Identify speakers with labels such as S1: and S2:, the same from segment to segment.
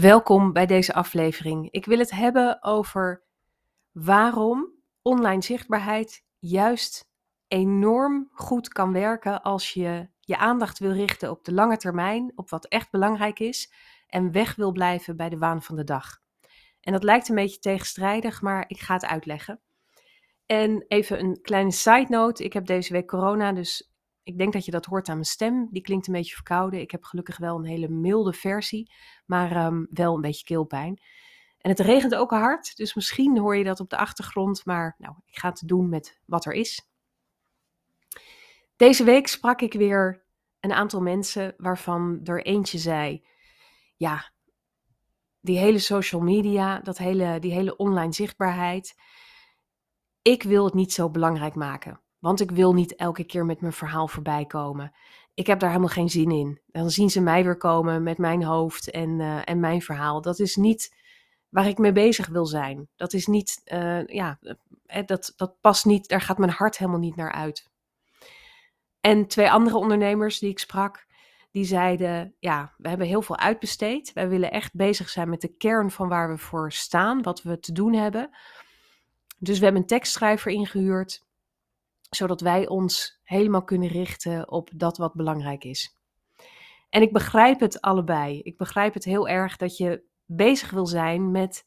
S1: Welkom bij deze aflevering. Ik wil het hebben over waarom online zichtbaarheid juist enorm goed kan werken als je je aandacht wil richten op de lange termijn, op wat echt belangrijk is en weg wil blijven bij de waan van de dag. En dat lijkt een beetje tegenstrijdig, maar ik ga het uitleggen. En even een kleine side note. Ik heb deze week corona, dus ik denk dat je dat hoort aan mijn stem. Die klinkt een beetje verkouden. Ik heb gelukkig wel een hele milde versie, maar ehm, wel een beetje keelpijn. En het regent ook hard, dus misschien hoor je dat op de achtergrond. Maar nou, ik ga het doen met wat er is. Deze week sprak ik weer een aantal mensen waarvan er eentje zei: Ja, die hele social media, dat hele, die hele online zichtbaarheid. Ik wil het niet zo belangrijk maken. Want ik wil niet elke keer met mijn verhaal voorbij komen. Ik heb daar helemaal geen zin in. Dan zien ze mij weer komen met mijn hoofd en, uh, en mijn verhaal. Dat is niet waar ik mee bezig wil zijn. Dat is niet, uh, ja, eh, dat, dat past niet, daar gaat mijn hart helemaal niet naar uit. En twee andere ondernemers die ik sprak, die zeiden: Ja, we hebben heel veel uitbesteed. Wij willen echt bezig zijn met de kern van waar we voor staan, wat we te doen hebben. Dus we hebben een tekstschrijver ingehuurd zodat wij ons helemaal kunnen richten op dat wat belangrijk is. En ik begrijp het allebei. Ik begrijp het heel erg dat je bezig wil zijn met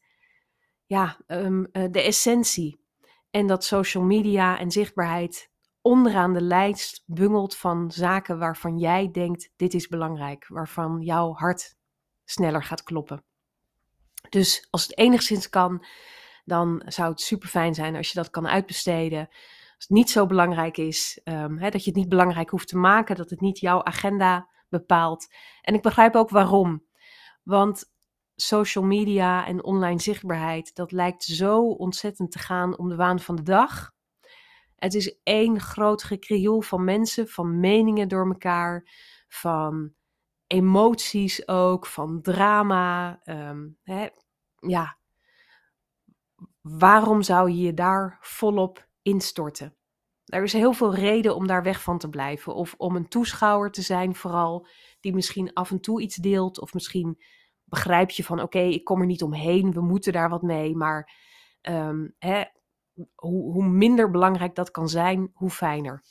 S1: ja, um, de essentie. En dat social media en zichtbaarheid onderaan de lijst bungelt van zaken waarvan jij denkt: dit is belangrijk, waarvan jouw hart sneller gaat kloppen. Dus als het enigszins kan, dan zou het super fijn zijn als je dat kan uitbesteden niet zo belangrijk is, um, hè, dat je het niet belangrijk hoeft te maken, dat het niet jouw agenda bepaalt. En ik begrijp ook waarom. Want social media en online zichtbaarheid, dat lijkt zo ontzettend te gaan om de waan van de dag. Het is één groot gekrioel van mensen, van meningen door elkaar, van emoties ook, van drama. Um, hè, ja, waarom zou je je daar volop instorten. Er is heel veel reden om daar weg van te blijven. Of om een toeschouwer te zijn, vooral die misschien af en toe iets deelt. Of misschien begrijp je van: oké, ik kom er niet omheen, we moeten daar wat mee. Maar um, hè, hoe, hoe minder belangrijk dat kan zijn, hoe fijner.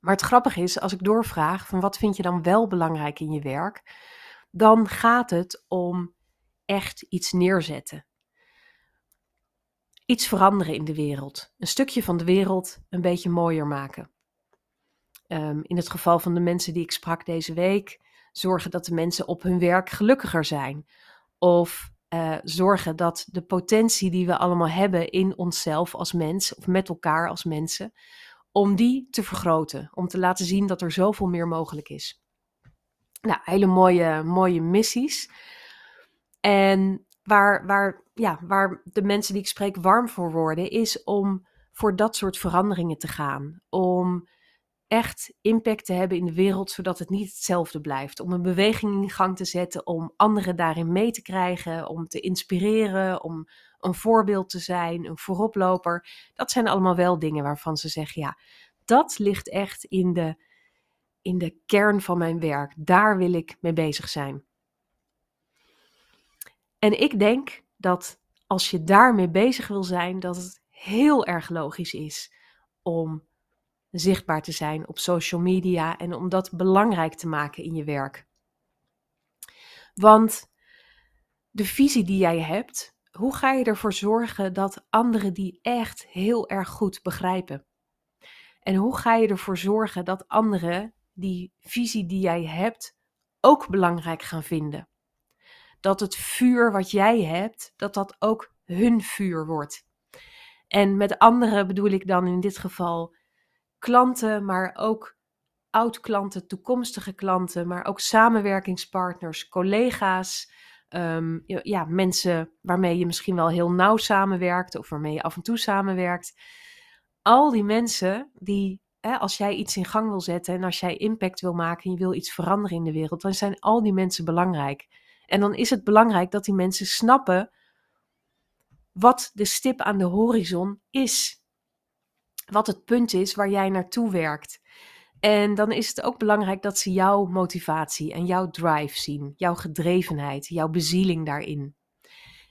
S1: Maar het grappige is, als ik doorvraag van wat vind je dan wel belangrijk in je werk, dan gaat het om echt iets neerzetten iets veranderen in de wereld. Een stukje van de wereld een beetje mooier maken. Um, in het geval van de mensen die ik sprak deze week, zorgen dat de mensen op hun werk gelukkiger zijn. Of uh, zorgen dat de potentie die we allemaal hebben in onszelf als mens, of met elkaar als mensen, om die te vergroten. Om te laten zien dat er zoveel meer mogelijk is. Nou, hele mooie, mooie missies. En waar, waar ja, waar de mensen die ik spreek warm voor worden, is om voor dat soort veranderingen te gaan. Om echt impact te hebben in de wereld, zodat het niet hetzelfde blijft. Om een beweging in gang te zetten, om anderen daarin mee te krijgen, om te inspireren, om een voorbeeld te zijn, een vooroploper. Dat zijn allemaal wel dingen waarvan ze zeggen, ja, dat ligt echt in de, in de kern van mijn werk. Daar wil ik mee bezig zijn. En ik denk dat als je daarmee bezig wil zijn, dat het heel erg logisch is om zichtbaar te zijn op social media en om dat belangrijk te maken in je werk. Want de visie die jij hebt, hoe ga je ervoor zorgen dat anderen die echt heel erg goed begrijpen? En hoe ga je ervoor zorgen dat anderen die visie die jij hebt ook belangrijk gaan vinden? Dat het vuur wat jij hebt, dat dat ook hun vuur wordt. En met anderen bedoel ik dan in dit geval klanten, maar ook oud-klanten, toekomstige klanten, maar ook samenwerkingspartners, collega's, um, ja, mensen waarmee je misschien wel heel nauw samenwerkt of waarmee je af en toe samenwerkt. Al die mensen die, hè, als jij iets in gang wil zetten en als jij impact wil maken en je wil iets veranderen in de wereld, dan zijn al die mensen belangrijk. En dan is het belangrijk dat die mensen snappen wat de stip aan de horizon is. Wat het punt is waar jij naartoe werkt. En dan is het ook belangrijk dat ze jouw motivatie en jouw drive zien, jouw gedrevenheid, jouw bezieling daarin.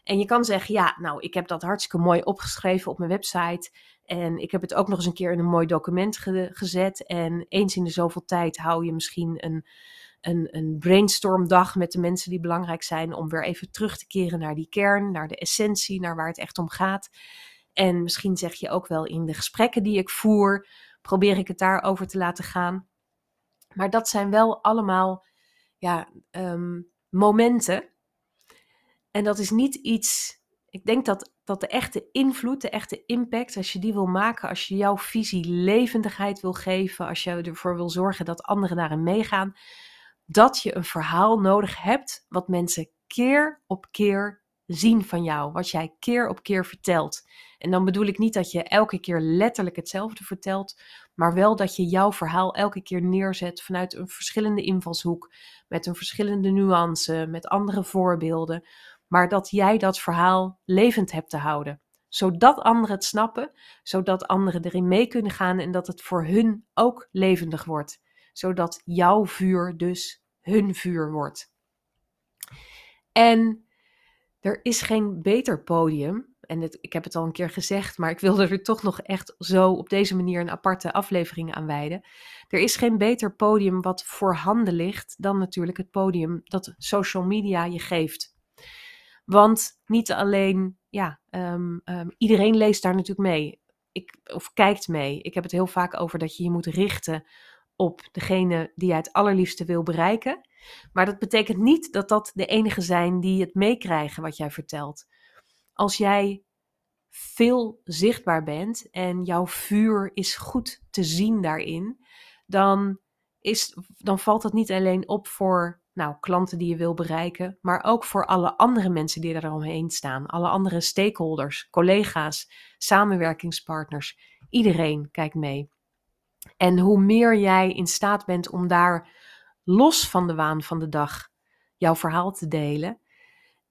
S1: En je kan zeggen, ja, nou, ik heb dat hartstikke mooi opgeschreven op mijn website. En ik heb het ook nog eens een keer in een mooi document gezet. En eens in de zoveel tijd hou je misschien een, een, een brainstormdag met de mensen die belangrijk zijn. Om weer even terug te keren naar die kern, naar de essentie, naar waar het echt om gaat. En misschien zeg je ook wel in de gesprekken die ik voer, probeer ik het daarover te laten gaan. Maar dat zijn wel allemaal ja, ehm, momenten. En dat is niet iets. Ik denk dat, dat de echte invloed, de echte impact, als je die wil maken, als je jouw visie levendigheid wil geven, als je ervoor wil zorgen dat anderen daarin meegaan, dat je een verhaal nodig hebt wat mensen keer op keer zien van jou, wat jij keer op keer vertelt. En dan bedoel ik niet dat je elke keer letterlijk hetzelfde vertelt, maar wel dat je jouw verhaal elke keer neerzet vanuit een verschillende invalshoek, met een verschillende nuance, met andere voorbeelden, maar dat jij dat verhaal levend hebt te houden. Zodat anderen het snappen, zodat anderen erin mee kunnen gaan en dat het voor hun ook levendig wordt. Zodat jouw vuur dus hun vuur wordt. En er is geen beter podium. En ik heb het al een keer gezegd, maar ik wilde er toch nog echt zo op deze manier een aparte aflevering aan wijden. Er is geen beter podium wat voorhanden ligt dan natuurlijk het podium dat social media je geeft. Want niet alleen, ja, ehm, ehm, iedereen leest daar natuurlijk mee. Ik, of kijkt mee. Ik heb het heel vaak over dat je je moet richten op degene die je het allerliefste wil bereiken. Maar dat betekent niet dat dat de enige zijn die het meekrijgen wat jij vertelt. Als jij veel zichtbaar bent en jouw vuur is goed te zien daarin, dan, is, dan valt dat niet alleen op voor nou, klanten die je wil bereiken, maar ook voor alle andere mensen die er omheen staan. Alle andere stakeholders, collega's, samenwerkingspartners. Iedereen kijkt mee. En hoe meer jij in staat bent om daar los van de waan van de dag jouw verhaal te delen,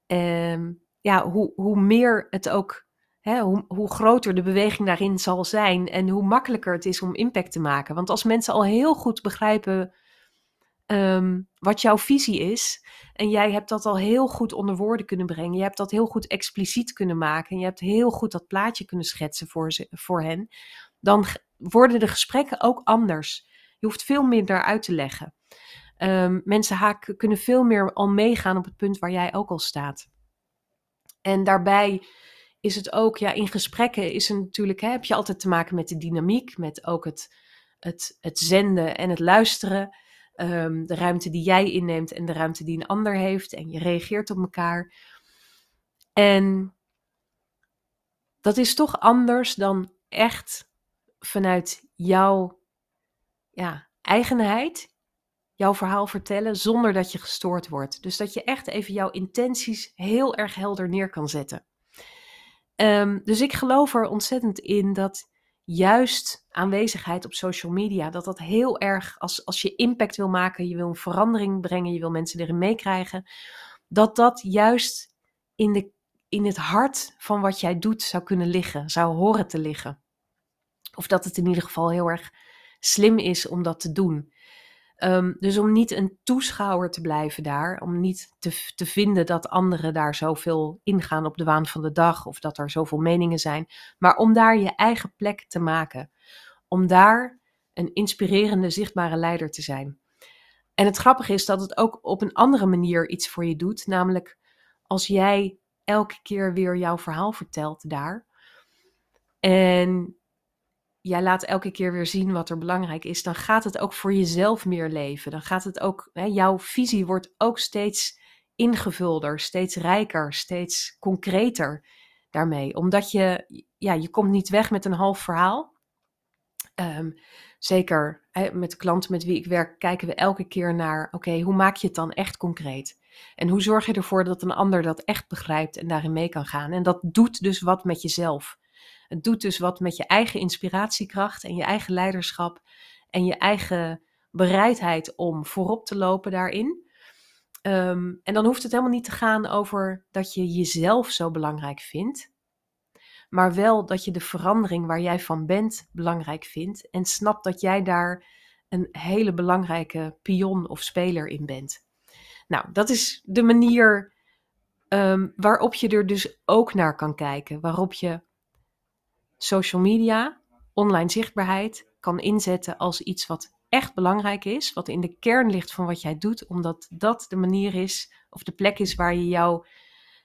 S1: ehm, ja, hoe, hoe meer het ook, hè, hoe, hoe groter de beweging daarin zal zijn en hoe makkelijker het is om impact te maken. Want als mensen al heel goed begrijpen ehm, wat jouw visie is en jij hebt dat al heel goed onder woorden kunnen brengen, je hebt dat heel goed expliciet kunnen maken en je hebt heel goed dat plaatje kunnen schetsen voor, ze, voor hen, dan worden de gesprekken ook anders. Je hoeft veel minder uit te leggen. Um, mensen haken, kunnen veel meer al meegaan op het punt waar jij ook al staat. En daarbij is het ook, ja, in gesprekken is natuurlijk, hè, heb je altijd te maken met de dynamiek, met ook het, het, het zenden en het luisteren. Um, de ruimte die jij inneemt en de ruimte die een ander heeft. En je reageert op elkaar. En dat is toch anders dan echt vanuit jouw ja, eigenheid jouw verhaal vertellen zonder dat je gestoord wordt. Dus dat je echt even jouw intenties heel erg helder neer kan zetten. Um, dus ik geloof er ontzettend in dat juist aanwezigheid op social media, dat dat heel erg, als, als je impact wil maken, je wil een verandering brengen, je wil mensen erin meekrijgen, dat dat juist in, de, in het hart van wat jij doet zou kunnen liggen, zou horen te liggen. Of dat het in ieder geval heel erg slim is om dat te doen. Ehm, dus om niet een toeschouwer te blijven daar, om niet te, te vinden dat anderen daar zoveel ingaan op de waan van de dag of dat er zoveel meningen zijn, maar om daar je eigen plek te maken. Om daar een inspirerende, zichtbare leider te zijn. En het grappige is dat het ook op een andere manier iets voor je doet, namelijk als jij elke keer weer jouw verhaal vertelt daar. En jij laat elke keer weer zien wat er belangrijk is, dan gaat het ook voor jezelf meer leven. Dan gaat het ook, hè, jouw visie wordt ook steeds ingevulder, steeds rijker, steeds concreter daarmee. Omdat je, ja, je komt niet weg met een half verhaal. Um, zeker hè, met de klanten met wie ik werk, kijken we elke keer naar, oké, hoe maak je het dan echt concreet? En hoe zorg je ervoor dat een ander dat echt begrijpt en daarin mee kan gaan? En dat doet dus wat met jezelf. Het doet dus wat met je eigen inspiratiekracht en je eigen leiderschap en je eigen bereidheid om voorop te lopen daarin. Um, en dan hoeft het helemaal niet te gaan over dat je jezelf zo belangrijk vindt, maar wel dat je de verandering waar jij van bent belangrijk vindt en snapt dat jij daar een hele belangrijke pion of speler in bent. Nou, dat is de manier um, waarop je er dus ook naar kan kijken. Waarop je social media, online zichtbaarheid kan inzetten als iets wat echt belangrijk is, wat in de kern ligt van wat jij doet, omdat dat de manier is of de plek is waar je jouw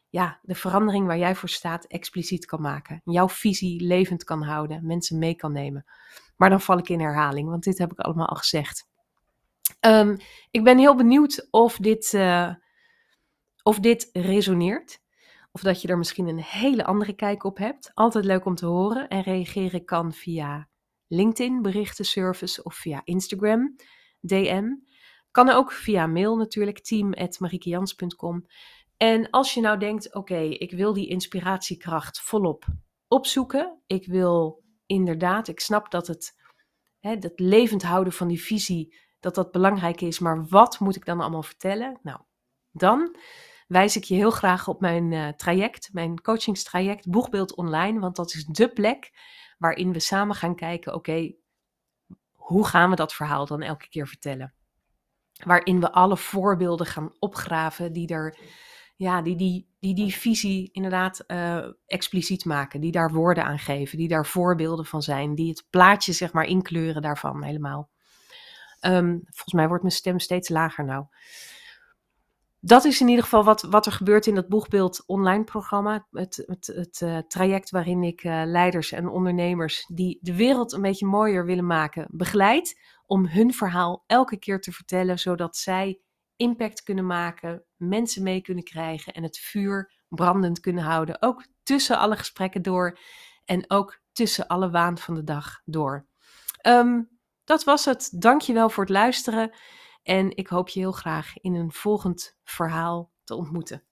S1: ja, de verandering waar jij voor staat expliciet kan maken. Jouw visie levend kan houden, mensen mee kan nemen. Maar dan val ik in herhaling, want dit heb ik allemaal al gezegd. Um, ik ben heel benieuwd of dit, uh, of dit resoneert. Of dat je er misschien een hele andere kijk op hebt. Altijd leuk om te horen. En reageren kan via LinkedIn, berichtenservice of via Instagram, DM. Kan ook via mail natuurlijk, team.mariekejans.com. En als je nou denkt, oké, ik wil die inspiratiekracht volop opzoeken. Ik wil inderdaad, ik snap dat het, hè, dat levend houden van die visie, dat dat belangrijk is. Maar wat moet ik dan allemaal vertellen? Nou, dan wijs ik je heel graag op mijn uh, traject, mijn coachingstraject Boegbeeld Online. Want dat is de plek waarin we samen gaan kijken, oké, hoe gaan we dat verhaal dan elke keer vertellen? Waarin we alle voorbeelden gaan opgraven die er ja, die, die, die die visie inderdaad uh, expliciet maken, die daar woorden aan geven, die daar voorbeelden van zijn, die het plaatje zeg maar inkleuren daarvan helemaal. Um, volgens mij wordt mijn stem steeds lager nou. Dat is in ieder geval wat, wat er gebeurt in dat Boegbeeld online programma. Het, het, het uh, traject waarin ik uh, leiders en ondernemers die de wereld een beetje mooier willen maken, begeleid om hun verhaal elke keer te vertellen, zodat zij impact kunnen maken, mensen mee kunnen krijgen en het vuur brandend kunnen houden. Ook tussen alle gesprekken door en ook tussen alle waan van de dag door. Um, dat was het. Dankjewel voor het luisteren. En ik hoop je heel graag in een volgend verhaal te ontmoeten.